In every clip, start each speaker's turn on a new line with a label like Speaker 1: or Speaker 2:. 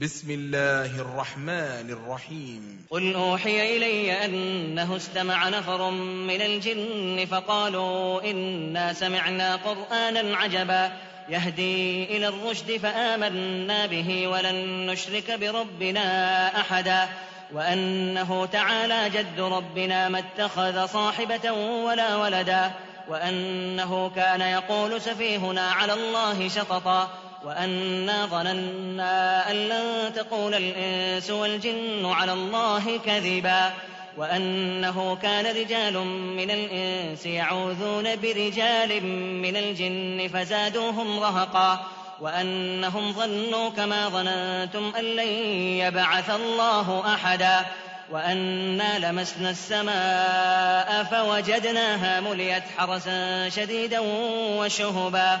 Speaker 1: بسم الله الرحمن الرحيم
Speaker 2: قل أوحي إلي أنه استمع نفر من الجن فقالوا إنا سمعنا قرآنا عجبا يهدي إلى الرشد فآمنا به ولن نشرك بربنا أحدا وأنه تعالى جد ربنا ما اتخذ صاحبة ولا ولدا وأنه كان يقول سفيهنا على الله شططا وأنا ظننا أن لن تقول الإنس والجن على الله كذبا وأنه كان رجال من الإنس يعوذون برجال من الجن فزادوهم رهقا وأنهم ظنوا كما ظننتم أن لن يبعث الله أحدا وأنا لمسنا السماء فوجدناها مليت حرسا شديدا وشهبا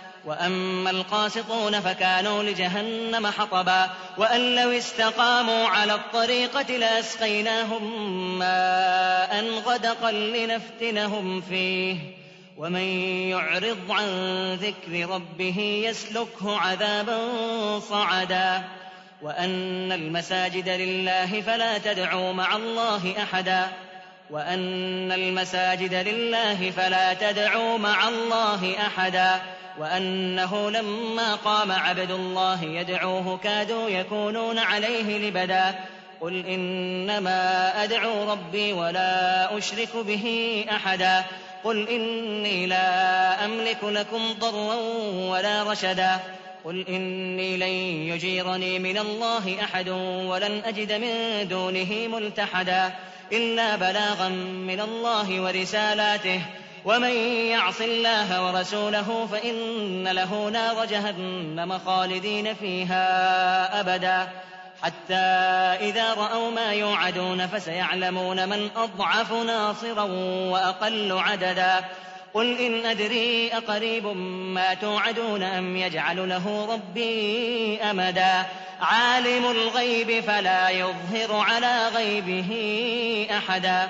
Speaker 2: وأما القاسطون فكانوا لجهنم حطبا وأن لو استقاموا على الطريقة لأسقيناهم ماء غدقا لنفتنهم فيه ومن يعرض عن ذكر ربه يسلكه عذابا صعدا وأن المساجد لله فلا تدعوا مع الله أحدا وأن المساجد لله فلا تدعوا مع الله أحدا وأنه لما قام عبد الله يدعوه كادوا يكونون عليه لبدا قل إنما أدعو ربي ولا أشرك به أحدا قل إني لا أملك لكم ضرا ولا رشدا قل إني لن يجيرني من الله أحد ولن أجد من دونه ملتحدا إلا بلاغا من الله ورسالاته ومن يعص الله ورسوله فإن له نار جهنم خالدين فيها أبدا حتى إذا رأوا ما يوعدون فسيعلمون من أضعف ناصرا وأقل عددا قل إن أدري أقريب ما توعدون أم يجعل له ربي أمدا عالم الغيب فلا يظهر على غيبه أحدا